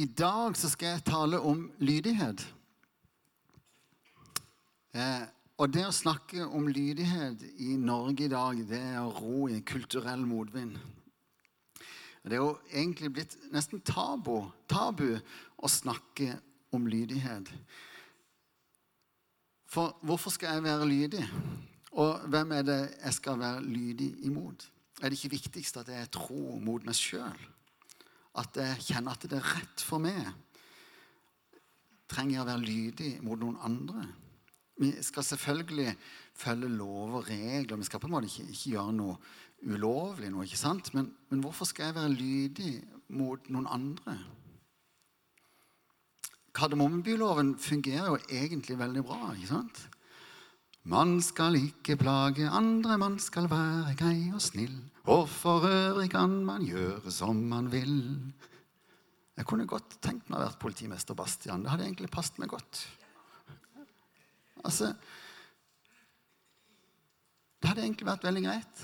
I dag så skal jeg tale om lydighet. Eh, og det å snakke om lydighet i Norge i dag, det er å ro i en kulturell motvind. Det er jo egentlig blitt nesten tabu, tabu å snakke om lydighet. For hvorfor skal jeg være lydig? Og hvem er det jeg skal være lydig imot? Er det ikke viktigst at jeg er tro mot meg sjøl? At jeg kjenner at det er rett for meg? Trenger jeg å være lydig mot noen andre? Vi skal selvfølgelig følge lov og regler. Vi skal på en måte ikke, ikke gjøre noe ulovlig. Noe, ikke sant? Men, men hvorfor skal jeg være lydig mot noen andre? Kardemommebyloven fungerer jo egentlig veldig bra. ikke sant? Man skal ikke plage andre, man skal være grei og snill. Og for øvrig kan man gjøre som man vil. Jeg kunne godt tenkt meg å være politimester Bastian. Det hadde egentlig passet meg godt. Altså Det hadde egentlig vært veldig greit.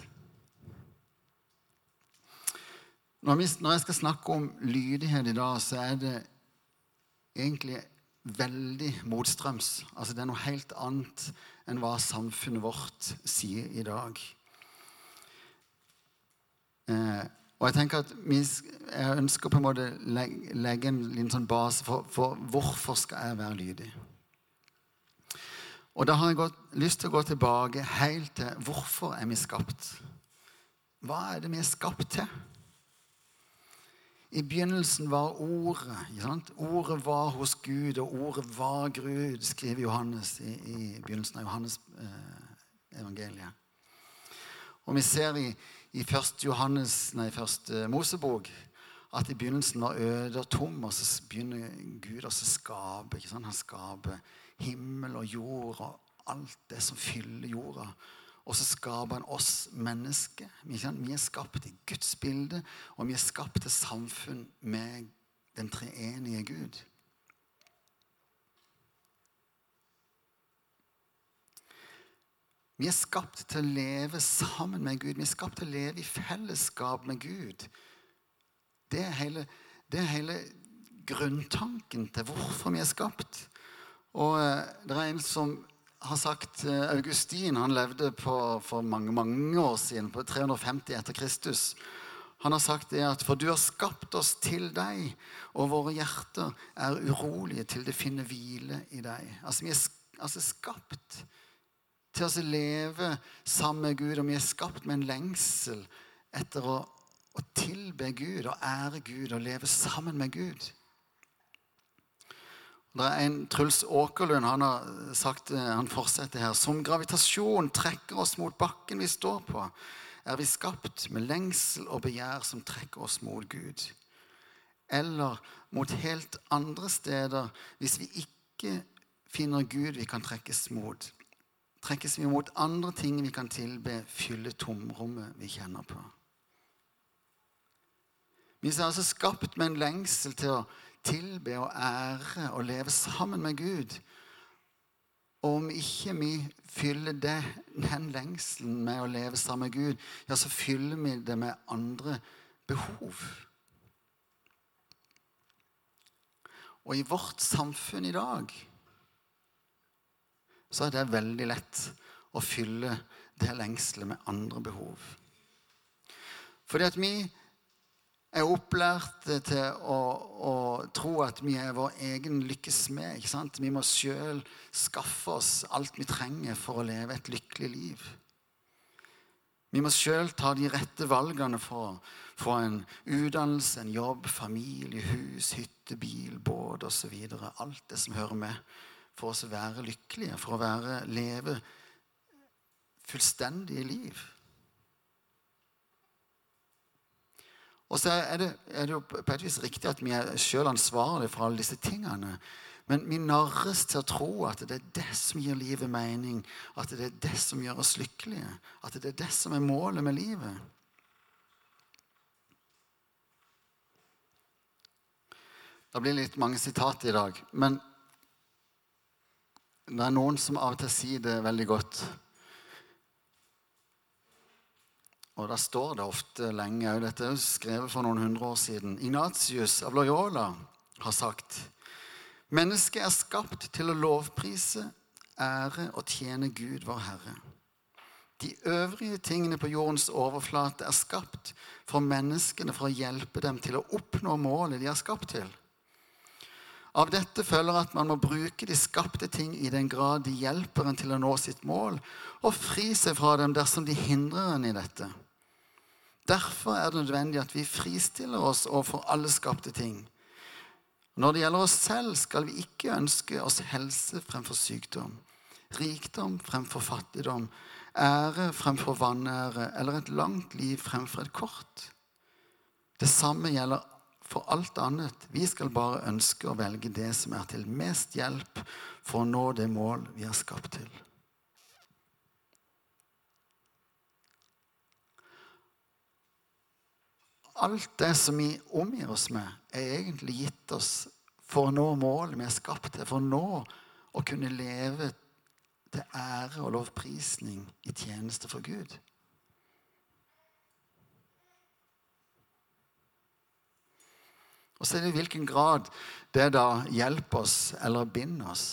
Når, jeg skal snakke om lydighet i dag, så er det egentlig veldig motstrøms. Altså Det er noe helt annet enn hva samfunnet vårt sier i dag. Eh, og jeg tenker at vi, jeg ønsker på en måte legge, legge en liten sånn base for, for hvorfor skal jeg være lydig. Og da har jeg gått, lyst til å gå tilbake helt til hvorfor er vi skapt? Hva er det vi er skapt til? I begynnelsen var Ordet. Ordet var hos Gud, og ordet var Gud, skriver Johannes i, i begynnelsen av Johannes eh, evangeliet. Og vi ser i, i 1. Johannes, nei, 1. Mosebok at i begynnelsen var øde og tom, og så begynner Gud å skape. Han skaper himmel og jord og alt det som fyller jorda. Og så skaper han oss mennesker. Vi er skapt i Guds bilde, og vi er skapt til samfunn med den treenige Gud. Vi er skapt til å leve sammen med Gud. Vi er skapt til å leve i fellesskap med Gud. Det er hele, det er hele grunntanken til hvorfor vi er skapt. Og eh, det er en som har sagt eh, Augustin han levde på, for mange mange år siden, på 350 etter Kristus. Han har sagt det at for du har skapt oss til deg, og våre hjerter er urolige til det finner hvile i deg. Altså Vi er altså, skapt til å leve sammen med Gud, og vi er skapt med en lengsel etter å, å tilbe Gud og ære Gud og leve sammen med Gud. Det er en Truls Åkerlund han har sagt, eh, han fortsetter her. Som gravitasjon trekker oss mot bakken vi står på, er vi skapt med lengsel og begjær som trekker oss mot Gud. Eller mot helt andre steder hvis vi ikke finner Gud vi kan trekkes mot. Trekkes vi mot andre ting vi kan tilbe, fylle tomrommet vi kjenner på. Vi er altså skapt med en lengsel til å tilbe og ære og leve sammen med Gud. Og om ikke vi fyller det, den lengselen med å leve sammen med Gud, ja, så fyller vi det med andre behov. Og i vårt samfunn i dag så er det veldig lett å fylle det lengselet med andre behov. Fordi at vi er opplært til å, å, tro at vi er vår egen lykkes smed. Vi må sjøl skaffe oss alt vi trenger for å leve et lykkelig liv. Vi må sjøl ta de rette valgene for å få en utdannelse, en jobb, familie, hus, hytte, bil, båt osv. Alt det som hører med for oss å være lykkelige, for å være, leve fullstendige liv. Og så er det, er det, jo på et vis riktig at vi er sjøl ansvarlige for alle disse tingene. Men vi narres til å tro at det er det som gir livet mening, at det er det som gjør oss lykkelige, at det er det som er målet med livet. Det blir litt mange sitater i dag, men det er noen som av og til sier det veldig godt. Og da står det ofte lenge òg. Dette er skrevet for noen hundre år siden. Ignatius av Loyola har sagt Mennesket er skapt til å lovprise, ære og tjene Gud, vår Herre. De øvrige tingene på jordens overflate er skapt for menneskene for å hjelpe dem til å oppnå målet de er skapt til. Av dette følger at man må bruke de skapte ting i den grad de hjelper en til å nå sitt mål, og fri seg fra dem dersom de hindrer en i dette. Derfor er det nødvendig at vi fristiller oss overfor alle skapte ting. Når det gjelder oss selv, skal vi ikke ønske oss helse fremfor sykdom, rikdom fremfor fattigdom, ære fremfor vanære eller et langt liv fremfor et kort. Det samme gjelder for alt annet. Vi skal bare ønske å velge det som er til mest hjelp for å nå det mål vi er skapt til. Alt det som vi omgir oss med, er egentlig gitt oss for å nå målet vi er skapt til, for å nå å kunne leve til ære og lovprisning i tjeneste for Gud. Og så er det i hvilken grad det da hjelper oss eller binder oss.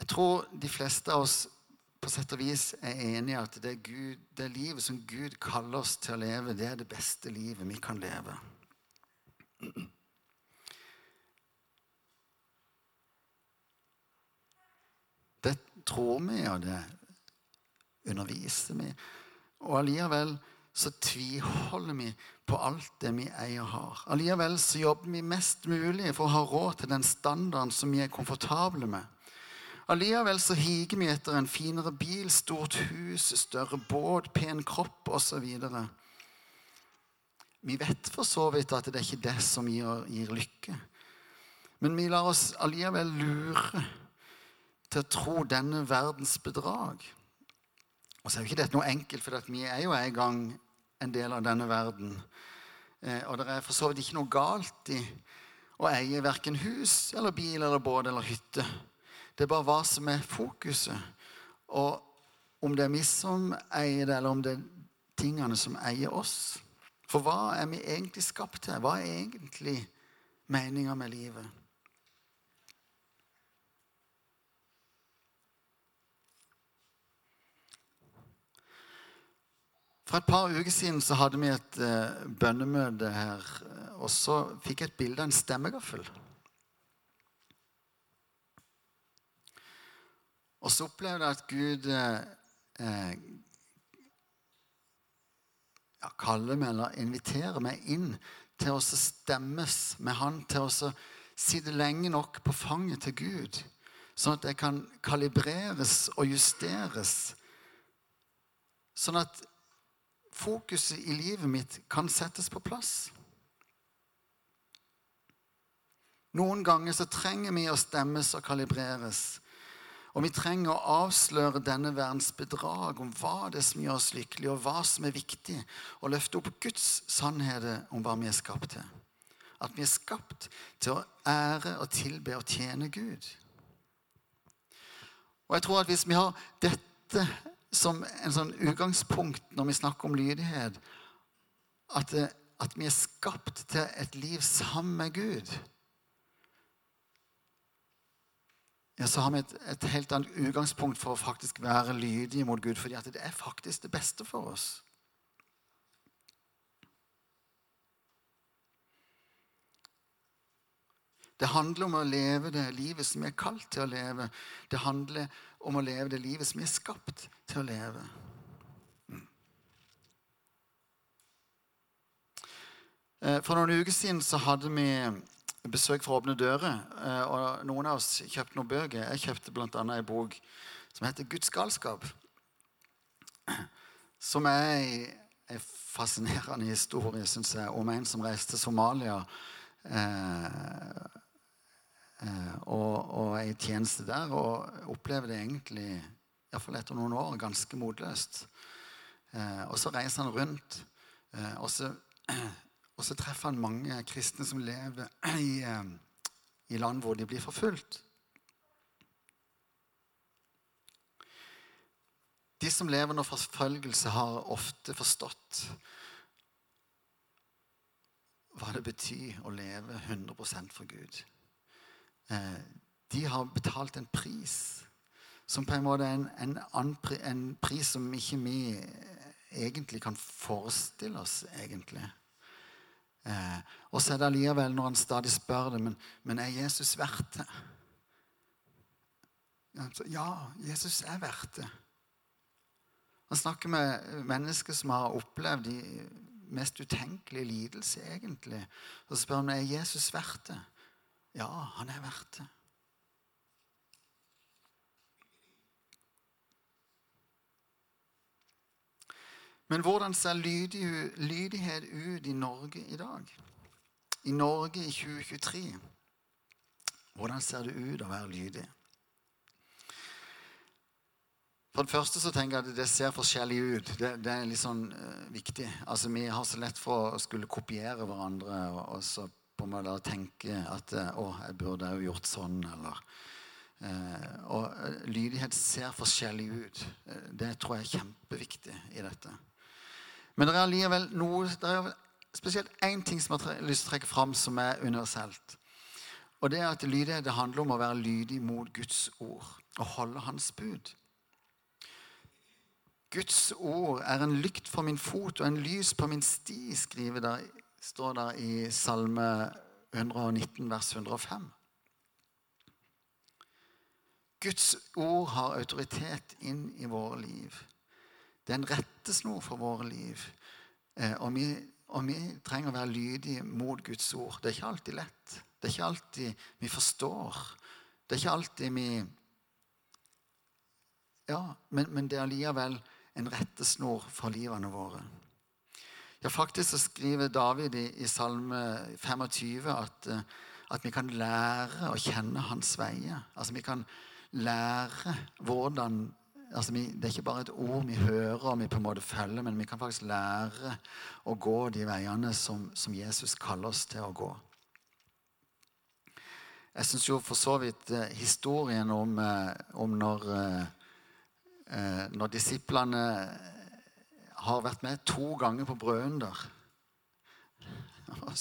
Jeg tror de fleste av oss på sett og vis er enig i at det, Gud, det livet som Gud kaller oss til å leve, det er det beste livet vi kan leve. Det tror vi, og det underviser vi. Og allikevel så tviholder vi på alt det vi eier og har. Allikevel så jobber vi mest mulig for å ha råd til den standarden som vi er komfortable med. Allikevel så higer vi etter en finere bil, stort hus, større båt, pen kropp osv. Vi vet for så vidt at det er ikke det som gir, gir lykke. Men vi lar oss allikevel lure til å tro denne verdens bedrag. Og så er jo ikke dette noe enkelt, for vi er jo en gang en del av denne verden. Eh, og det er for så vidt ikke noe galt i å eie verken hus eller bil eller båt eller hytte. Det er bare hva som er fokuset. Og om det er vi som eier det, eller om det er tingene som eier oss. For hva er vi egentlig skapt til? Hva er egentlig meninga med livet? For et par uker siden så hadde vi et uh, bønnemøte her. Og så fikk jeg et bilde av en stemmegaffel. Og så opplevde jeg at Gud eh, ja, kaller meg eller inviterer meg inn til å stemmes med Han, til å sitte lenge nok på fanget til Gud, sånn at jeg kan kalibreres og justeres. Sånn at fokuset i livet mitt kan settes på plass. Noen ganger så trenger vi å stemmes og kalibreres. Og vi trenger å avsløre denne verdens bedrag om hva det er som gjør oss lykkelige, og hva som er viktig, og løfte opp Guds sannheter om hva vi er skapt til. At vi er skapt til å ære og tilbe og tjene Gud. Og jeg tror at hvis vi har dette som en sånn utgangspunkt når vi snakker om lydighet, at, at vi er skapt til et liv sammen med Gud ja, så har vi et, et, helt annet utgangspunkt for å faktisk være lydige mot Gud. fordi det er faktisk det beste for oss. Det handler om å leve det livet som vi er kalt til å leve. Det handler om å leve det livet som vi er skapt til å leve. Mm. Eh, for noen uker siden så hadde vi besøk fra Åpne dører. Eh, og noen av oss kjøpte noen bøker. Jeg kjøpte bl.a. en bok som heter 'Guds galskap'. Som er en fascinerende historie, syns jeg, om en som reiste til Somalia. Eh, eh, og, og er i tjeneste der, og opplever det egentlig, iallfall etter noen år, ganske motløst. Eh, og så reiser han rundt. Og så og så treffer han mange kristne som lever i, eh, i land hvor de blir forfulgt. De som lever under forfølgelse, har ofte forstått hva det betyr å leve 100% for Gud. Eh, de har betalt en pris som på en måte er en, en, en pris som ikke vi egentlig kan forestille oss, egentlig. Og så er det allikevel når han stadig spør det, men, men er Jesus verdt det? Ja, Jesus er verdt det. Han snakker med mennesker som har opplevd de mest utenkelige lidelser, egentlig. Så spør han er Jesus verdt det. Ja, han er verdt det. Men hvordan ser lydighet ut i Norge i dag? I Norge i 2023? Hvordan ser det ut å være lydig? For det første så tenker jeg at det ser forskjellig ut. Det, det er litt sånn uh, viktig. Altså Vi har så lett for å skulle kopiere hverandre og, og så på en måte tenke at uh, å, jeg burde jo gjort sånn, eller uh, Og lydighet ser forskjellig ut. det tror jeg er kjempeviktig i dette. Men det er allikevel noe det er spesielt én ting som jeg har lyst til å trekke fram, som er universelt. Og det er at lydighet det handler om å være lydig mot Guds ord og holde Hans bud. Guds ord er en lykt for min fot og en lys på min sti, skriver der, står det i Salme 119, vers 105. Guds ord har autoritet inn i våre liv. Det er en rettesnor for våre liv. Eh, og vi, og vi trenger å være lydige mot Guds ord. Det er ikke alltid lett. Det er ikke alltid vi forstår. Det er ikke alltid vi Ja, men, men det er allikevel en rettesnor for livene våre. Ja, Faktisk så skriver David i, i Salme 25 at, eh, at, vi kan lære å kjenne hans veier. Altså Vi kan lære hvordan altså vi, Det er ikke bare et ord vi hører og vi på en måte følger, men vi kan faktisk lære å gå de veiene som, som Jesus kaller oss til å gå. Jeg syns jo for så vidt eh, historien om, eh, om når eh, Eh, når disiplene har vært med to ganger på Brønder og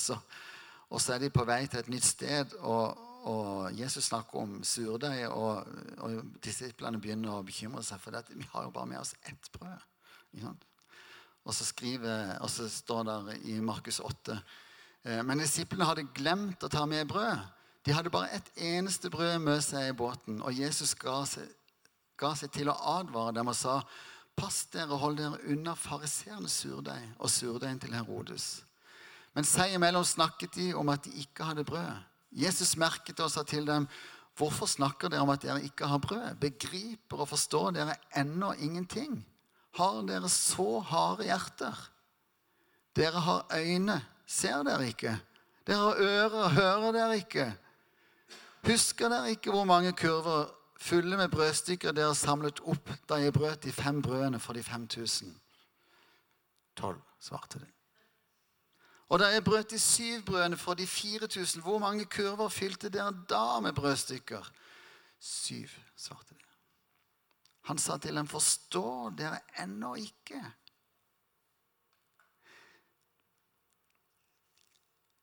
og så er de på vei til et nytt sted, og, og Jesus snakker om surdeig, og, og, disiplene begynner å bekymre seg for dette. Vi har jo bare med oss ett brød. Og så, skriver, og så står det i Markus 8 eh, Men disiplene hadde glemt å ta med brød. De hadde bare ett eneste brød med seg i båten, og Jesus ga seg ga seg til å advare dem og sa Pass dere hold dere unna fariseernes surdeig og surdeigen til Herodes. Men seg imellom snakket de om at de ikke hadde brød. Jesus merket og sa til dem, Hvorfor snakker dere om at dere ikke har brød? Begriper og forstår dere ennå ingenting? Har dere så harde hjerter? Dere har øyne, ser dere ikke? Dere har ører, hører dere ikke? Husker dere ikke hvor mange kurver fulle med brødstykker dere samlet opp da jeg brøt de fem brødene for de 5000? Tolv, svarte de. Og da jeg brøt de syv brødene for de 4000, hvor mange kurver fylte dere da med brødstykker? Syv, svarte de. Han sa til dem, forstår dere ennå ikke?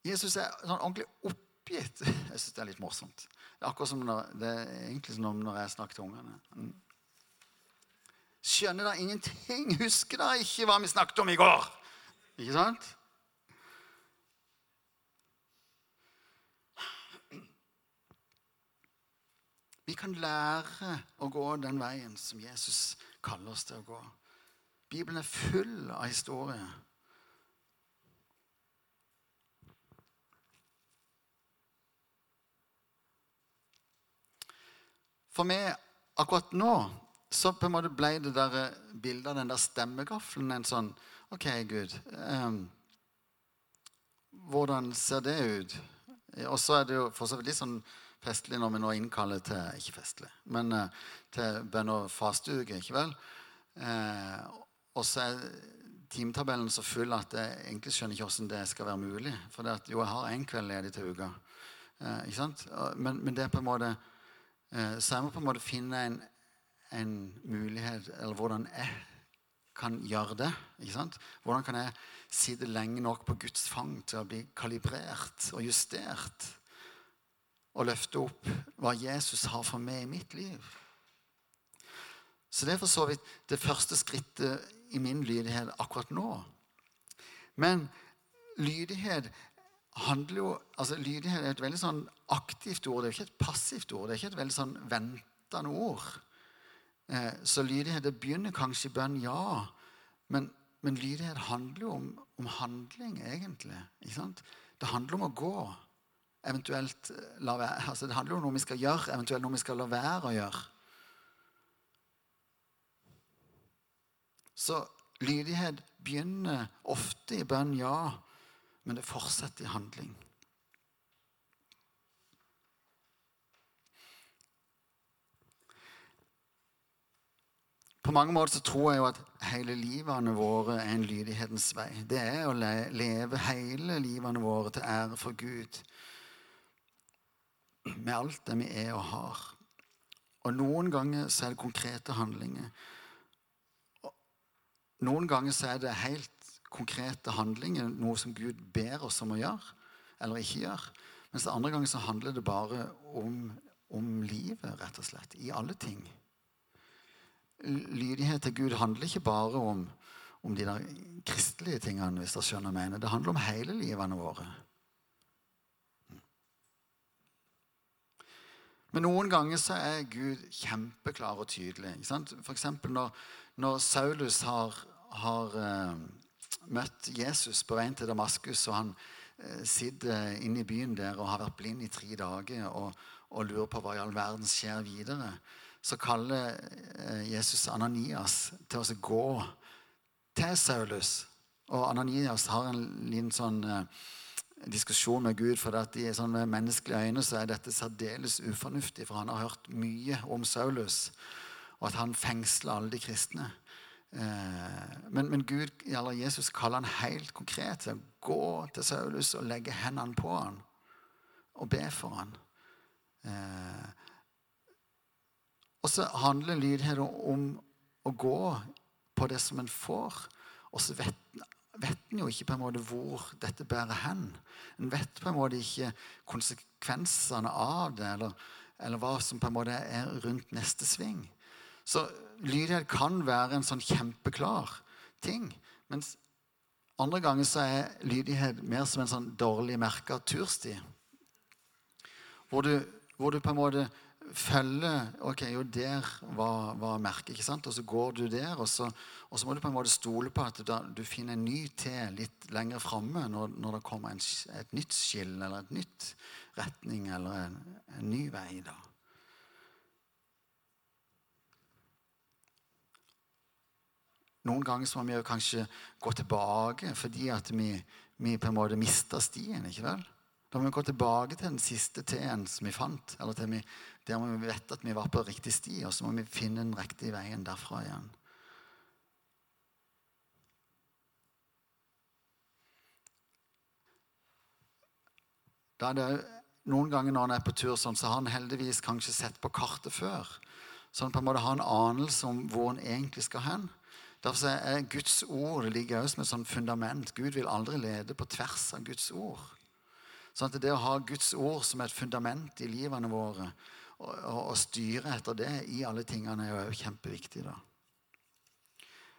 Jesus er sånn ordentlig oppgitt. Jeg syns det er litt morsomt. Det er akkurat som når, det er egentlig som når jeg snakker til ungene. Mm. Skjønner dere ingenting? Husker dere ikke hva vi snakket om i går? Ikke sant? Vi kan lære å gå den veien som Jesus kaller oss til å gå. Bibelen er full av historier For meg akkurat nå så på en måte ble det der bildet av den der stemmegaffelen en sånn OK, Gud. Um, hvordan ser det ut? Og så er det jo for så vidt litt sånn festlig når vi nå innkaller til Ikke festlig, men uh, til bønn- og fasteuke, ikke vel? Eh, og så er timetabellen så full at jeg egentlig skjønner ikke hvordan det skal være mulig. For det at, jo, jeg har én kveld ledig til uka. Eh, ikke sant? Men, men det er på en måte Eh, så jeg må på en måte finne en, en mulighet Eller hvordan jeg kan gjøre det. ikke sant? Hvordan kan jeg sitte lenge nok på Guds fang til å bli kalibrert og justert? Og løfte opp hva Jesus har for meg i mitt liv. Så det er for så vidt det første skrittet i min lydighet akkurat nå. Men lydighet handler jo altså Lydighet er et veldig sånn aktivt ord. Det er jo ikke et passivt ord. Det er ikke et veldig sånn ventende ord. Eh, så lydighet det begynner kanskje i bønn, ja. Men, men, lydighet handler jo om, om handling, egentlig. Det handler om å gå. Eventuelt eh, la være, altså Det handler jo om noe vi skal gjøre, eventuelt noe vi skal la være å gjøre. Så lydighet begynner ofte i bønn, ja, men det fortsetter i handling. På mange måter så tror jeg jo at hele livene våre er en lydighetens vei. Det er å leve hele livene våre til ære for Gud. Med alt det vi er og har. Og noen ganger så er det konkrete handlinger. Noen ganger så er det helt konkrete handlinger, noe som Gud ber oss om å gjøre eller ikke gjøre. Mens andre ganger så handler det bare om, om livet, rett og slett. I alle ting. Lydighet til Gud handler ikke bare om, om de der kristelige tingene, hvis dere skjønner og mener. Det handler om hele livene våre. Men noen ganger så er Gud kjempeklar og tydelig. F.eks. Når, når Saulus har har uh, møtt Jesus på veien til Damaskus, og han uh, sitter inne i byen der og har vært blind i tre dager og, og lurer på hva i all verden skjer videre, så kaller uh, Jesus Ananias til å gå til Saulus. Og Ananias har en liten sånn diskusjon med Gud, for at i sånn menneskelige øyne så er dette særdeles ufornuftig, for han har hørt mye om Saulus, og at han fengsler alle de kristne. Eh, men, men, Gud, eller Jesus kaller han helt konkret til å gå til Saulus og legge hendene på han og be for han. Eh, og så handler lydighet om å gå på det som en får. Og så vet, vet en jo ikke på en måte hvor dette bærer hen. En vet på en måte ikke konsekvensene av det, eller, eller hva som på en måte er rundt neste sving. Så lydighet kan være en sånn kjempeklar ting. Mens andre ganger så er lydighet mer som en sånn dårlig merka tursti. Hvor du, hvor du, på en måte følger Ok, jo, der var, var merket, ikke sant? Og så går du der, og så, og så, må du på en måte stole på at du, du finner en ny til litt lenger framme når, når, det kommer en, et nytt skill eller et nytt retning eller en, en ny vei. da. Noen ganger så må vi jo kanskje gå tilbake fordi at vi, vi på en måte mister stien. ikke vel? Da må vi gå tilbake til den siste T-en som vi fant. eller til vi, Der må vi vite at vi var på riktig sti, og så må vi finne den riktige veien derfra igjen. Da er det Noen ganger når han er på tur, sånn, så har han heldigvis kanskje sett på kartet før. Så han på en måte har en anelse om hvor han egentlig skal hen. Derfor er Guds ord det ligger også som et sånt fundament. Gud vil aldri lede på tvers av Guds ord. Sånn at Det å ha Guds ord som et fundament i livene våre og styre etter det i alle tingene, er jo kjempeviktig. da.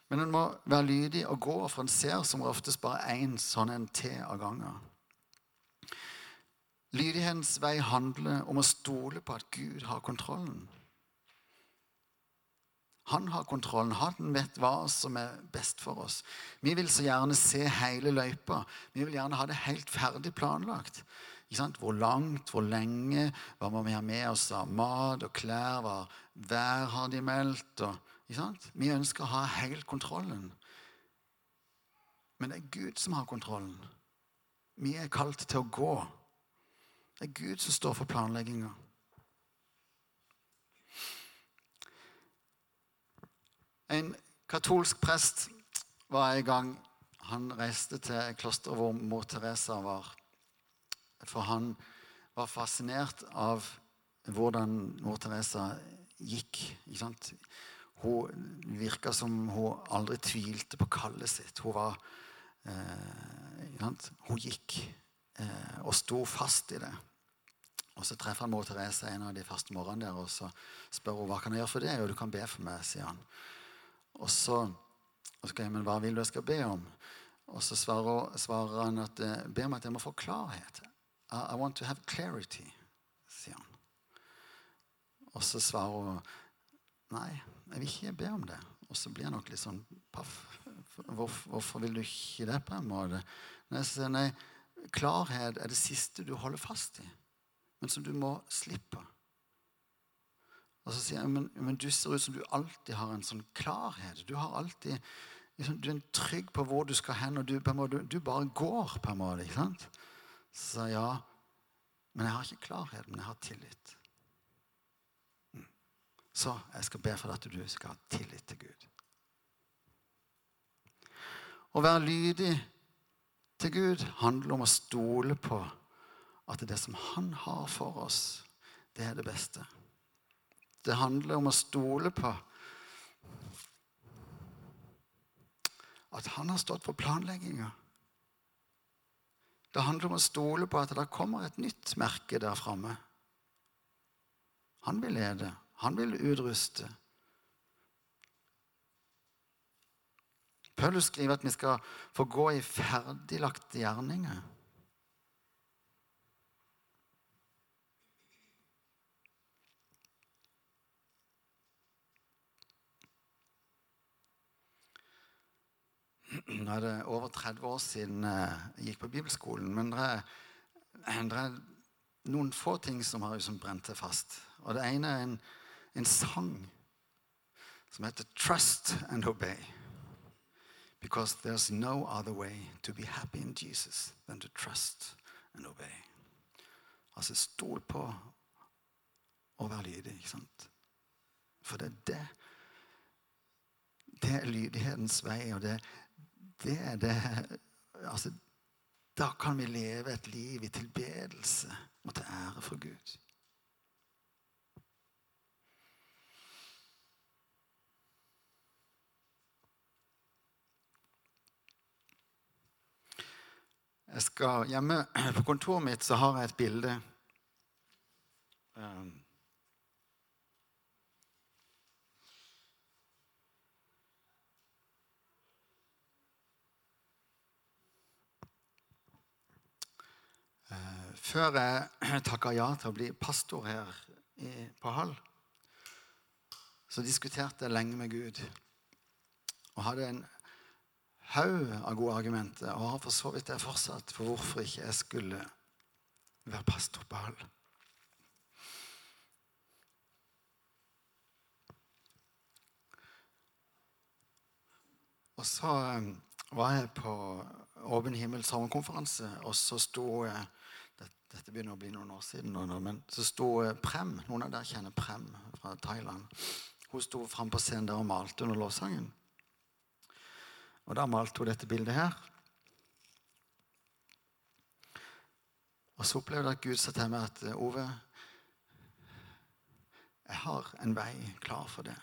Men en må være lydig og gå, for en ser som oftest bare én sånn en T av gangen. Lydighetens vei handler om å stole på at Gud har kontrollen. Han har kontrollen. Han vet hva som er best for oss. Vi vil så gjerne se hele løypa. Vi vil gjerne ha det helt ferdig planlagt. Hvor langt, hvor lenge, hva må vi ha med oss av mat og klær, hva vær har de meldt? Og, vi ønsker å ha helt kontrollen. Men det er Gud som har kontrollen. Vi er kalt til å gå. Det er Gud som står for planlegginga. En katolsk prest var en gang Han reiste til klosteret hvor mor Teresa var. For han var fascinert av hvordan mor Teresa gikk. ikke sant? Hun virka som hun aldri tvilte på kallet sitt. Hun var eh? Hun gikk eh, og sto fast i det. Og Så treffer han mor Therese en av de første morgenene der, og så spør hun hva kan jeg gjøre for det? Jo, du kan be for meg, sier han. Og så og jeg men hva vil du jeg skal be om? Og så svarer, svarer han at be om at jeg må få klarhet. I, want to have clarity, sier han. Og så svarer hun nei, jeg vil ikke be om det. Og så blir han nok litt sånn paff. Hvorfor, hvorfor vil du ikke det på en måte? Nei, så, nei, klarhet er det siste du holder fast i, men som du må slippe. Og så sier jeg, men, men du ser ut som du alltid har en sånn klarhet. Du har alltid liksom, Du er trygg på hvor du skal hen, og du, måte, du bare går på en måte. ikke sant? Så ja, men jeg har ikke klarhet, men jeg har tillit. Så jeg skal be for at du skal ha tillit til Gud. Å være lydig til Gud handler om å stole på at det som Han har for oss, det er det beste. Det handler om å stole på at Han har stått for planlegginga. Det handler om å stole på at det kommer et nytt merke der framme. Han vil lede. Han vil utruste. Paulus skriver at vi skal få gå i ferdiglagte gjerninger. Nå er det over 30 år siden jeg gikk på bibelskolen. Men det er, det er noen få ting som har liksom brent seg fast. Og Det ene er en en sang som heter 'Trust and Obey'. Because there's no other way to be happy in Jesus than to trust and obey. Altså stol på å være lydig, ikke sant? For det er det Det er lydighetens vei, og det, det er det Altså, da kan vi leve et liv i tilbedelse og til ære for Gud. Jeg skal, hjemme på kontoret mitt så har jeg et bilde. Før jeg takka ja til å bli pastor her på Hall, så diskuterte jeg lenge med Gud. Og hadde en haug av gode argumenter, og har for så vidt det fortsatt for hvorfor ikke jeg skulle være pastor på Hall. Og så um, var jeg på Åpen himmel sommerkonferanse, og så sto Dette begynner å bli noen år siden, men så sto Prem Noen av dere kjenner Prem fra Thailand. Hun sto fram på scenen der og malte under lovsangen. Og da malte hun dette bildet her. Og så opplevde jeg at Gud sa til meg at Ove, jeg har en vei klar for det.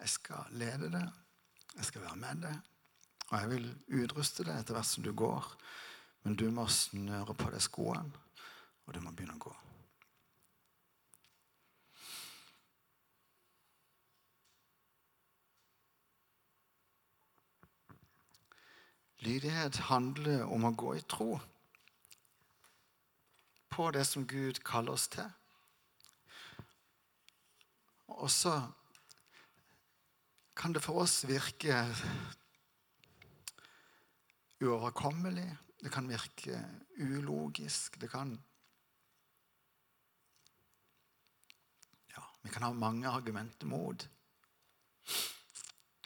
Jeg skal lede det, jeg skal være med det, og jeg vil utruste deg etter hvert som du går. Men du må snøre på deg skoene, og du må begynne å gå. Lydighet handler om å gå i tro på det som Gud kaller oss til. Og så kan det for oss virke uoverkommelig. Det kan virke ulogisk. Det kan Ja, vi kan ha mange argumenter mot.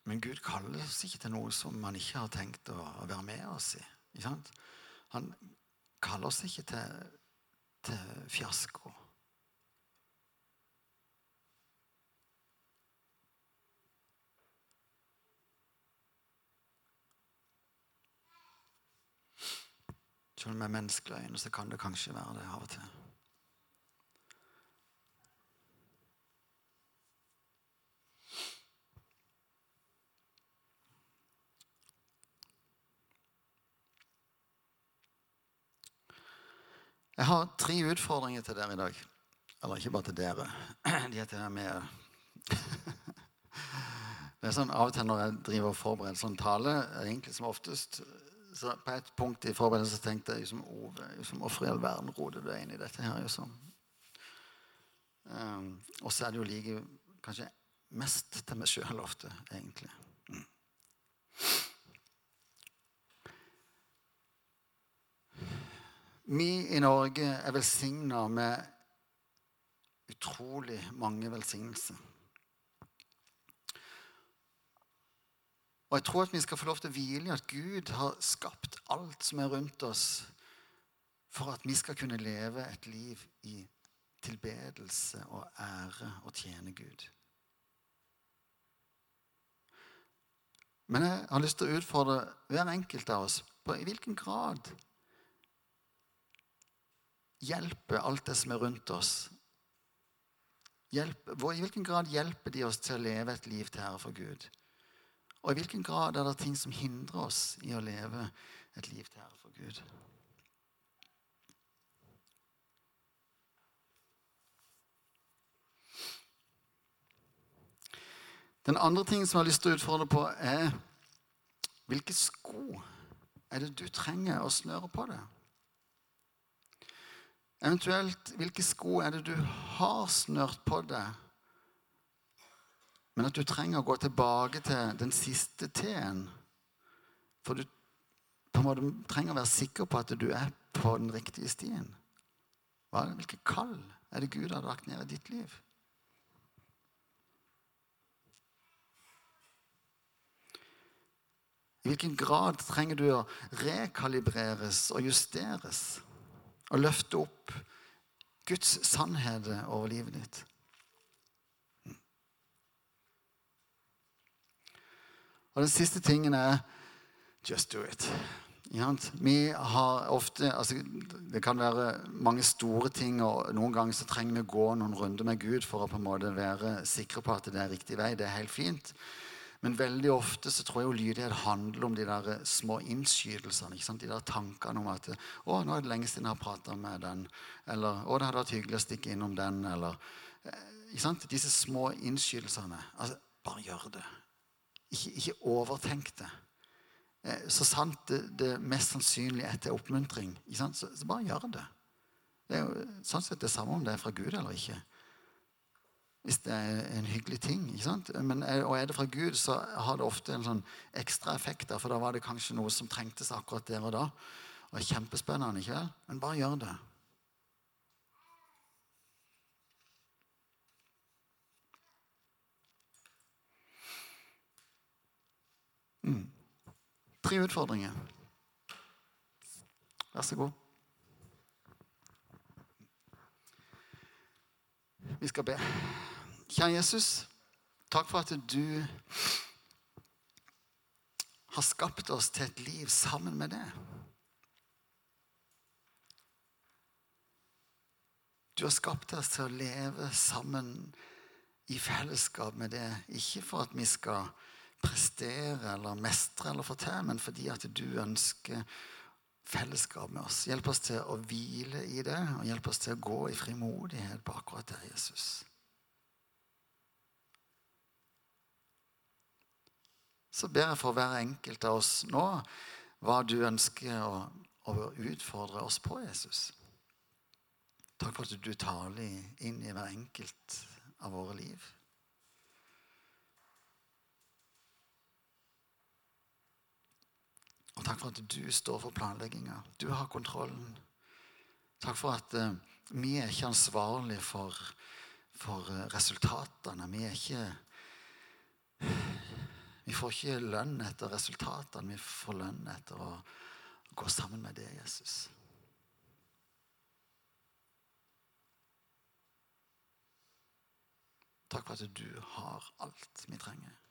Men Gud kaller oss ikke til noe som han ikke har tenkt å, være med oss i. Han kaller oss ikke til, til fiasko. Sånn med menneskelige øyne så kan det kanskje være det av og til. Jeg har tre utfordringer til dere i dag. Eller ikke bare til dere. De er til dere med. Det er sånn Av og til når jeg driver og forbereder sånn tale, egentlig som oftest, så På et punkt i forberedelsen tenkte jeg liksom, liksom, Hvorfor i all verden roter du deg inn i dette her? Liksom. Um, og så er det jo like kanskje mest til meg sjøl ofte, egentlig. Mm. Vi i Norge er velsigna med utrolig mange velsignelser. Og jeg tror at vi skal få lov til å hvile i at Gud har skapt alt som er rundt oss, for at vi skal kunne leve et liv i tilbedelse og ære og tjene Gud. Men jeg har lyst til å utfordre hver enkelt av oss på i hvilken grad hjelper alt det som er rundt oss hjelper, I hvilken grad hjelper de oss til å leve et liv til ære for Gud? Og i hvilken grad er det ting som hindrer oss i å leve et liv til ære for Gud? Den andre tingen som jeg har lyst til å utfordre på, er hvilke sko er det du trenger å snøre på deg? Eventuelt hvilke sko er det du har snørt på deg, men at du trenger å gå tilbake til den siste T-en. For du måte trenger å være sikker på at du er på den riktige stien. Hva, hvilke kall er det Gud har lagt ned i ditt liv? I hvilken grad trenger du å rekalibreres og justeres? og løfte opp Guds sannhet over livet ditt. Og den siste tingen er just do it. Vi har ofte, altså Det kan være mange store ting, og noen ganger så trenger vi å gå noen runder med Gud for å på en måte være sikre på at det er riktig vei. Det er helt fint. Men veldig ofte så tror jeg jo lydighet handler om de der små innskytelsene. De der tankene om at 'Å, nå er det lenge siden jeg har prata med den.' Eller 'Å, det hadde vært hyggelig å stikke innom den.' Eller eh, ikke sant? Disse små innskytelsene. Altså, bare gjør det. Ikke, ikke overtenk det. Eh, så sant det, det mest sannsynlig er til oppmuntring? Så, så bare gjør det. Det er jo sånn sett det samme om det er fra Gud eller ikke hvis det er en hyggelig ting. Men, og er det fra Gud, så har det ofte en sånn ekstra effekt. For da var det kanskje noe som trengtes akkurat der og da. Og kjempespennende, ikke vel? Men bare gjør det. Tre utfordringer. Vær så god. Vi skal be. Kjære Jesus, takk for at du har skapt oss til et liv sammen med deg. Du har skapt oss til å leve sammen i fellesskap med deg, Ikke for at vi skal prestere eller mestre eller få til, men fordi at du ønsker fellesskap med oss. Hjelp oss til å hvile i det, og hjelp oss til å gå i frimodighet på akkurat der, Jesus. så ber jeg for hver enkelt av oss nå hva du ønsker å, å utfordre oss på, Jesus. Takk for at du taler inn i hver enkelt av våre liv. Og takk for at du står for planlegginga. Du har kontrollen. Takk for at uh, vi er ikke ansvarlige for, for uh, resultatene. Vi er ikke vi får ikke lønn etter resultatene, vi får lønn etter å gå sammen med deg, Jesus. Takk for at du har alt vi trenger.